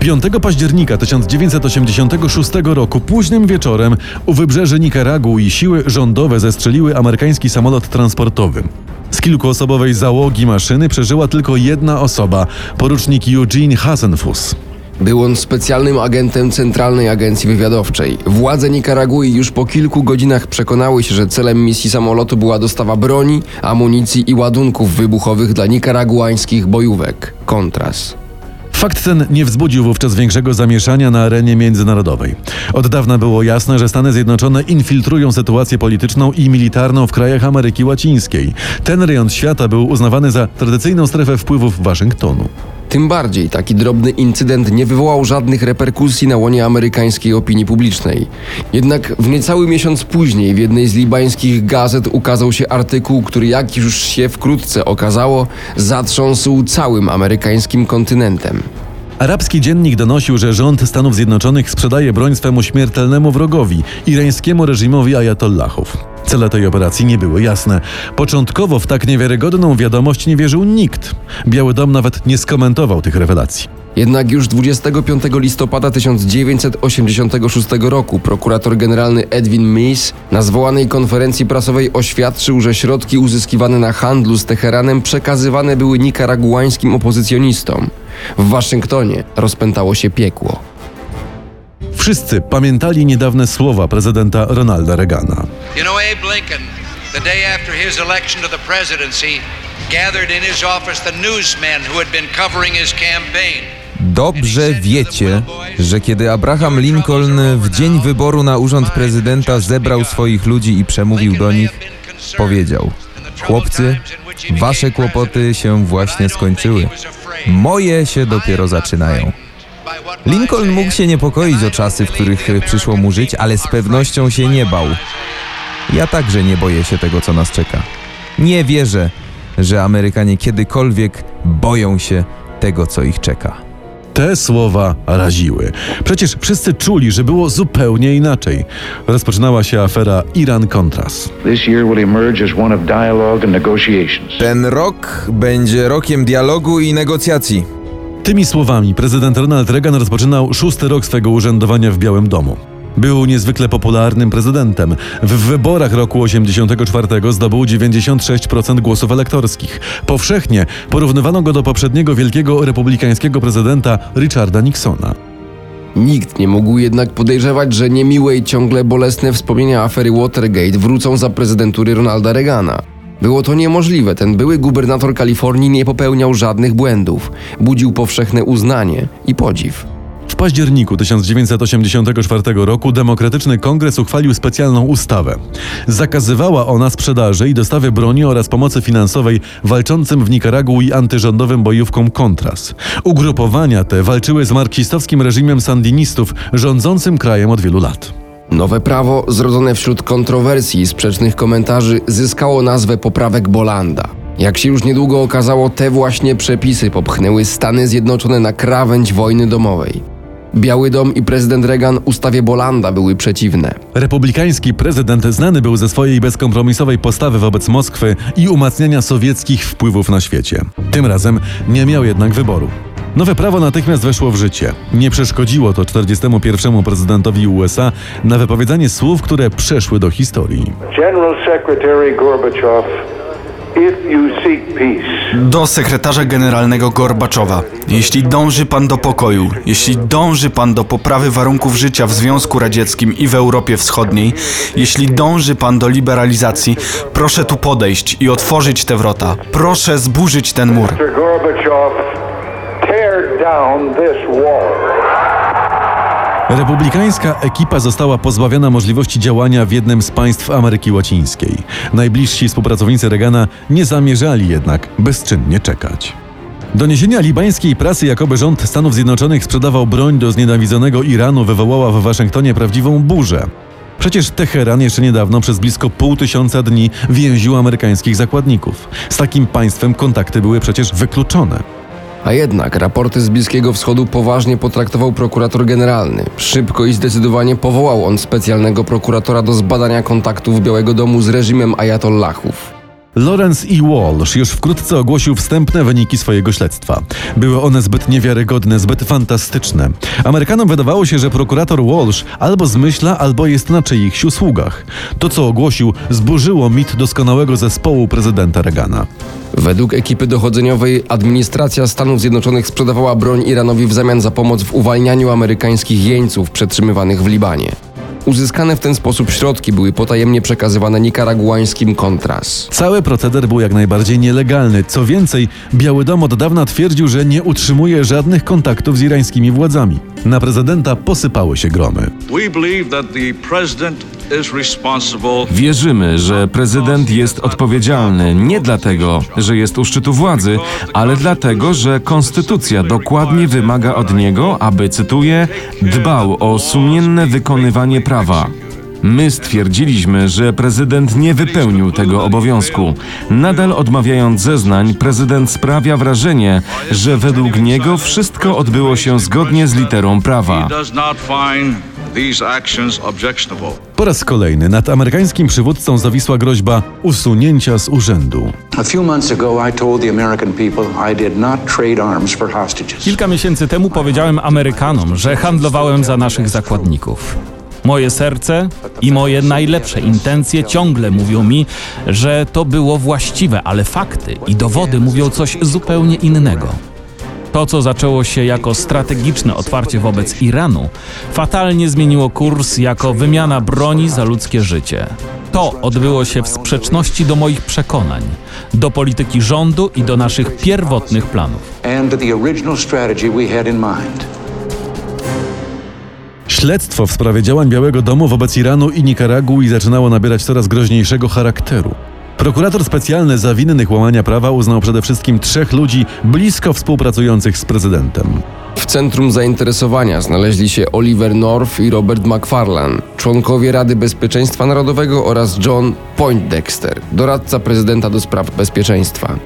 5 października 1986 roku późnym wieczorem u wybrzeży Nikaragui siły rządowe zestrzeliły amerykański samolot transportowy. Z kilkuosobowej załogi maszyny przeżyła tylko jedna osoba, porucznik Eugene Hasenfuss. Był on specjalnym agentem Centralnej Agencji Wywiadowczej. Władze Nikaragui już po kilku godzinach przekonały się, że celem misji samolotu była dostawa broni, amunicji i ładunków wybuchowych dla nikaraguańskich bojówek Contras. Fakt ten nie wzbudził wówczas większego zamieszania na arenie międzynarodowej. Od dawna było jasne, że Stany Zjednoczone infiltrują sytuację polityczną i militarną w krajach Ameryki Łacińskiej. Ten rejon świata był uznawany za tradycyjną strefę wpływów Waszyngtonu. Tym bardziej taki drobny incydent nie wywołał żadnych reperkusji na łonie amerykańskiej opinii publicznej. Jednak w niecały miesiąc później w jednej z libańskich gazet ukazał się artykuł, który jak już się wkrótce okazało, zatrząsł całym amerykańskim kontynentem. Arabski dziennik donosił, że rząd Stanów Zjednoczonych sprzedaje broń swemu śmiertelnemu wrogowi, irańskiemu reżimowi ajatollahów. Cele tej operacji nie były jasne. Początkowo w tak niewiarygodną wiadomość nie wierzył nikt. Biały Dom nawet nie skomentował tych rewelacji. Jednak już 25 listopada 1986 roku prokurator generalny Edwin Meese na zwołanej konferencji prasowej oświadczył, że środki uzyskiwane na handlu z Teheranem przekazywane były nikaraguańskim opozycjonistom. W Waszyngtonie rozpętało się piekło. Wszyscy pamiętali niedawne słowa prezydenta Ronalda Reagana. You know, Abe Lincoln, the day after his election to the presidency, gathered in his office the newsmen who had been covering his campaign. Dobrze wiecie, że kiedy Abraham Lincoln w dzień wyboru na urząd prezydenta zebrał swoich ludzi i przemówił do nich, powiedział: Chłopcy, wasze kłopoty się właśnie skończyły. Moje się dopiero zaczynają. Lincoln mógł się niepokoić o czasy, w których przyszło mu żyć, ale z pewnością się nie bał. Ja także nie boję się tego, co nas czeka. Nie wierzę, że Amerykanie kiedykolwiek boją się tego, co ich czeka. Te słowa raziły. Przecież wszyscy czuli, że było zupełnie inaczej. Rozpoczynała się afera Iran-Contras. Ten rok będzie rokiem dialogu i negocjacji. Tymi słowami prezydent Ronald Reagan rozpoczynał szósty rok swego urzędowania w Białym Domu. Był niezwykle popularnym prezydentem. W wyborach roku 84 zdobył 96% głosów elektorskich. Powszechnie porównywano go do poprzedniego wielkiego republikańskiego prezydenta Richarda Nixona. Nikt nie mógł jednak podejrzewać, że niemiłe i ciągle bolesne wspomnienia afery Watergate wrócą za prezydentury Ronalda Reagana. Było to niemożliwe. Ten były gubernator Kalifornii nie popełniał żadnych błędów. Budził powszechne uznanie i podziw. W październiku 1984 roku Demokratyczny Kongres uchwalił specjalną ustawę. Zakazywała ona sprzedaży i dostawy broni oraz pomocy finansowej walczącym w Nikaragui antyrządowym bojówkom Contras. Ugrupowania te walczyły z marksistowskim reżimem sandinistów rządzącym krajem od wielu lat. Nowe prawo, zrodzone wśród kontrowersji i sprzecznych komentarzy, zyskało nazwę poprawek Bolanda. Jak się już niedługo okazało, te właśnie przepisy popchnęły Stany Zjednoczone na krawędź wojny domowej. Biały Dom i prezydent Reagan ustawie Bolanda były przeciwne. Republikański prezydent znany był ze swojej bezkompromisowej postawy wobec Moskwy i umacniania sowieckich wpływów na świecie. Tym razem nie miał jednak wyboru. Nowe prawo natychmiast weszło w życie. Nie przeszkodziło to 41. prezydentowi USA na wypowiedzenie słów, które przeszły do historii. General Secretary Gorbachev, Do sekretarza generalnego Gorbaczowa. Jeśli dąży pan do pokoju, jeśli dąży pan do poprawy warunków życia w Związku Radzieckim i w Europie Wschodniej, jeśli dąży pan do liberalizacji, proszę tu podejść i otworzyć te wrota. Proszę zburzyć ten mur. Gorbachev, tear down this wall. Republikańska ekipa została pozbawiona możliwości działania w jednym z państw Ameryki Łacińskiej. Najbliżsi współpracownicy Reagana nie zamierzali jednak bezczynnie czekać. Doniesienia libańskiej prasy, jakoby rząd Stanów Zjednoczonych sprzedawał broń do znienawidzonego Iranu, wywołała w Waszyngtonie prawdziwą burzę. Przecież Teheran jeszcze niedawno przez blisko pół tysiąca dni więził amerykańskich zakładników. Z takim państwem kontakty były przecież wykluczone. A jednak raporty z Bliskiego Wschodu poważnie potraktował prokurator generalny. Szybko i zdecydowanie powołał on specjalnego prokuratora do zbadania kontaktów Białego Domu z reżimem ajatollahów. Lawrence E. Walsh już wkrótce ogłosił wstępne wyniki swojego śledztwa. Były one zbyt niewiarygodne, zbyt fantastyczne. Amerykanom wydawało się, że prokurator Walsh albo zmyśla, albo jest na czyichś usługach. To, co ogłosił, zburzyło mit doskonałego zespołu prezydenta Reagana. Według ekipy dochodzeniowej administracja Stanów Zjednoczonych sprzedawała broń Iranowi w zamian za pomoc w uwalnianiu amerykańskich jeńców przetrzymywanych w Libanie. Uzyskane w ten sposób środki były potajemnie przekazywane nikaraguańskim Contras. Cały proceder był jak najbardziej nielegalny. Co więcej, Biały Dom od dawna twierdził, że nie utrzymuje żadnych kontaktów z irańskimi władzami. Na prezydenta posypały się gromy. We believe that the president. Wierzymy, że prezydent jest odpowiedzialny nie dlatego, że jest u szczytu władzy, ale dlatego, że konstytucja dokładnie wymaga od niego, aby, cytuję, dbał o sumienne wykonywanie prawa. My stwierdziliśmy, że prezydent nie wypełnił tego obowiązku. Nadal odmawiając zeznań, prezydent sprawia wrażenie, że według niego wszystko odbyło się zgodnie z literą prawa. These actions objectionable. Po raz kolejny nad amerykańskim przywódcą zawisła groźba usunięcia z urzędu. A few months ago, I told the American people I did not trade arms for hostages. Kilka miesięcy temu powiedziałem Amerykanom, że handlowałem za naszych zakładników. Moje serce i moje najlepsze intencje ciągle mówią mi, że to było właściwe, ale fakty i dowody mówią coś zupełnie innego. To, co zaczęło się jako strategiczne otwarcie wobec Iranu, fatalnie zmieniło kurs jako wymiana broni za ludzkie życie. To odbyło się w sprzeczności do moich przekonań, do polityki rządu i do naszych pierwotnych planów. Śledztwo w sprawie działań Białego Domu wobec Iranu i Nikaragui zaczynało nabierać coraz groźniejszego charakteru. Prokurator specjalny za winnych łamania prawa uznał przede wszystkim trzech ludzi blisko współpracujących z prezydentem. W centrum zainteresowania znaleźli się Oliver North i Robert McFarlane, członkowie Rady Bezpieczeństwa Narodowego oraz John Poindexter, doradca prezydenta do spraw bezpieczeństwa.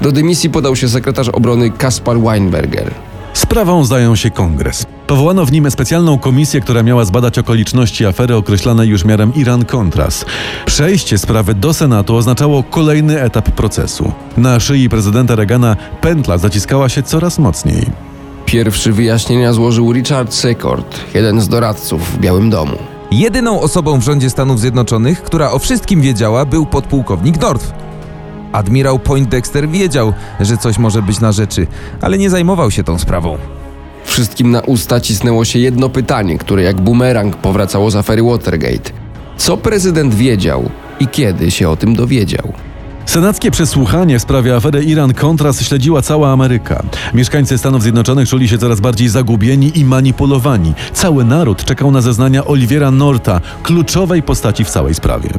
Do dymisji podał się sekretarz obrony Kaspar Weinberger. Sprawą zajął się kongres. Powołano w nim specjalną komisję, która miała zbadać okoliczności afery określanej już miarem Iran-Contras. Przejście sprawy do Senatu oznaczało kolejny etap procesu. Na szyi prezydenta Reagana pętla zaciskała się coraz mocniej. Pierwszy wyjaśnienia złożył Richard Secord, jeden z doradców w Białym Domu. Jedyną osobą w rządzie Stanów Zjednoczonych, która o wszystkim wiedziała, był podpułkownik North. Admirał Poindexter wiedział, że coś może być na rzeczy, ale nie zajmował się tą sprawą. Wszystkim na usta cisnęło się jedno pytanie, które jak bumerang powracało z afery Watergate. Co prezydent wiedział i kiedy się o tym dowiedział? Senackie przesłuchanie w sprawie afery Iran-Contras śledziła cała Ameryka. Mieszkańcy Stanów Zjednoczonych czuli się coraz bardziej zagubieni i manipulowani. Cały naród czekał na zeznania Olivera Norta, kluczowej postaci w całej sprawie.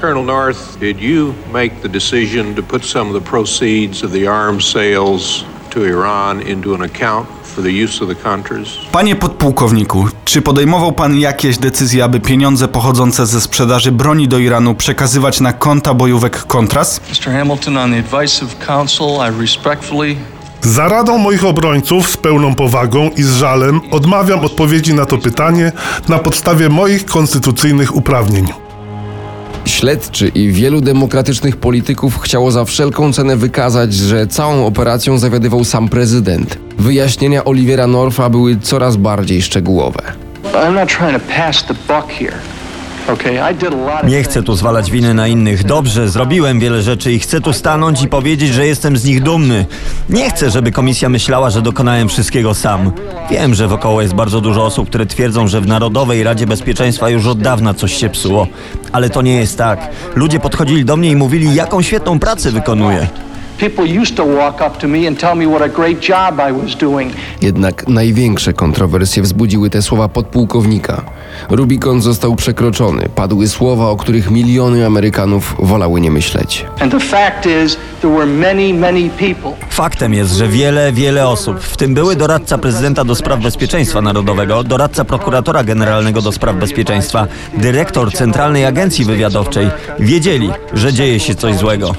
Colonel North, did you make the decision to put some of the proceeds of the arms sales to Iran into an account for the use of the Contras? Panie podpułkowniku, czy podejmował pan jakieś decyzje, aby pieniądze pochodzące ze sprzedaży broni do Iranu przekazywać na konta bojówek Contras? Mr. Hamilton, on the advice of counsel, I respectfully Za radą moich obrońców z pełną powagą i z żalem odmawiam odpowiedzi na to pytanie na podstawie moich konstytucyjnych uprawnień. Śledczy i wielu demokratycznych polityków chciało za wszelką cenę wykazać, że całą operacją zawiadywał sam prezydent. Wyjaśnienia Olivera Norfa były coraz bardziej szczegółowe. I'm not trying to pass the buck here. Nie chcę tu zwalać winy na innych. Dobrze, zrobiłem wiele rzeczy i chcę tu stanąć i powiedzieć, że jestem z nich dumny. Nie chcę, żeby komisja myślała, że dokonałem wszystkiego sam. Wiem, że wokoło jest bardzo dużo osób, które twierdzą, że w Narodowej Radzie Bezpieczeństwa już od dawna coś się psuło. Ale to nie jest tak. Ludzie podchodzili do mnie i mówili, jaką świetną pracę wykonuję. People used to walk up to me and tell me what a great job I was doing. Jednak największe kontrowersje wzbudziły te słowa podpułkownika. Rubikon został przekroczony. Padły słowa, o których miliony Amerykanów wolały nie myśleć. And the fact is, there were many, many people. Faktem jest, że wiele, wiele osób, w tym były doradca prezydenta do spraw bezpieczeństwa narodowego, doradca prokuratora generalnego do spraw bezpieczeństwa, dyrektor Centralnej Agencji Wywiadowczej, wiedzieli, że dzieje się coś złego.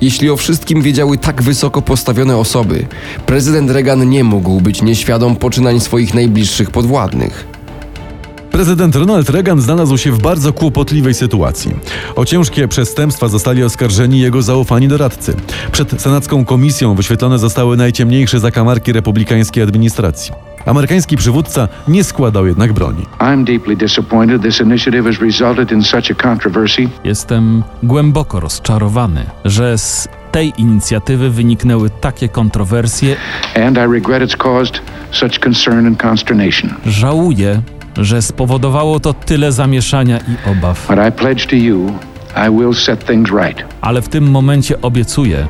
Jeśli o wszystkim wiedziały tak wysoko postawione osoby, prezydent Reagan nie mógł być nieświadom poczynań swoich najbliższych podwładnych. Prezydent Ronald Reagan znalazł się w bardzo kłopotliwej sytuacji. O ciężkie przestępstwa zostali oskarżeni jego zaufani doradcy. Przed senacką komisją wyświetlone zostały najciemniejsze zakamarki republikańskiej administracji. Amerykański przywódca nie składał jednak broni. Jestem głęboko rozczarowany, że z tej inicjatywy wyniknęły takie kontrowersje. And I regret it's caused such concern and consternation. Żałuję, że spowodowało to tyle zamieszania i obaw. Ale w tym momencie obiecuję,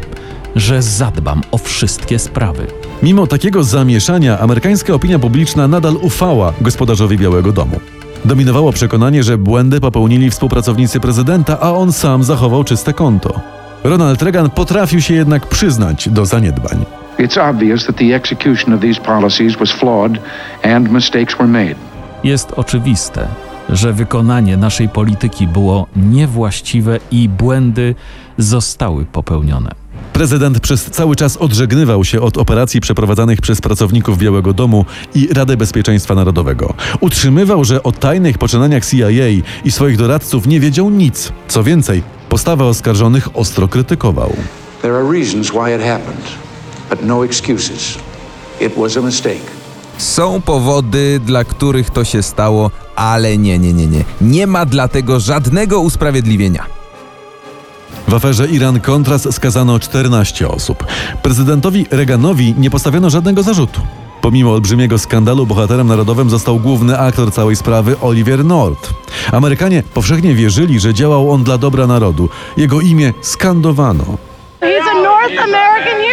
że zadbam o wszystkie sprawy. Mimo takiego zamieszania, amerykańska opinia publiczna nadal ufała gospodarzowi Białego Domu. Dominowało przekonanie, że błędy popełnili współpracownicy prezydenta, a on sam zachował czyste konto. Ronald Reagan potrafił się jednak przyznać do zaniedbań. It's obvious that the execution of these policies was flawed and mistakes were made. Jest oczywiste, że wykonanie naszej polityki było niewłaściwe i błędy zostały popełnione. Prezydent przez cały czas odżegnywał się od operacji przeprowadzanych przez pracowników Białego Domu i Radę Bezpieczeństwa Narodowego. Utrzymywał, że o tajnych poczynaniach CIA i swoich doradców nie wiedział nic. Co więcej, postawę oskarżonych ostro krytykował. There are reasons why it happened, but no excuses. It was a mistake. Są powody, dla których to się stało, ale nie, nie, nie, nie. Nie ma dla tego żadnego usprawiedliwienia. W aferze Iran-Contras skazano 14 osób. Prezydentowi Reaganowi nie postawiono żadnego zarzutu. Pomimo olbrzymiego skandalu bohaterem narodowym został główny aktor całej sprawy Oliver North. Amerykanie powszechnie wierzyli, że działał on dla dobra narodu. Jego imię skandowano. He's a North American.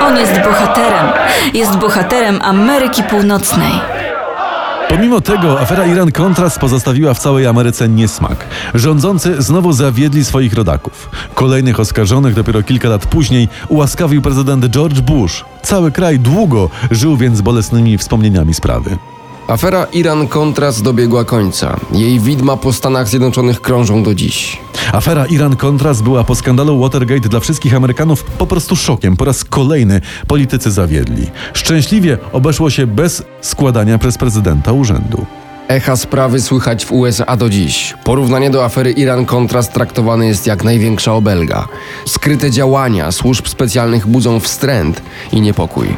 On jest bohaterem. Jest bohaterem Ameryki Północnej. Pomimo tego afera Iran-Contras pozostawiła w całej Ameryce niesmak. Rządzący znowu zawiedli swoich rodaków. Kolejnych oskarżonych dopiero kilka lat później ułaskawił prezydent George Bush. Cały kraj długo żył więc bolesnymi wspomnieniami sprawy. Afera Iran-Contras dobiegła końca. Jej widma po Stanach Zjednoczonych krążą do dziś. Afera Iran-Contras była po skandalu Watergate dla wszystkich Amerykanów po prostu szokiem. Po raz kolejny politycy zawiedli. Szczęśliwie obeszło się bez składania przez prezydenta urzędu. Echa sprawy słychać w USA do dziś. Porównanie do afery Iran-Contras traktowane jest jak największa obelga. Skryte działania służb specjalnych budzą wstręt i niepokój.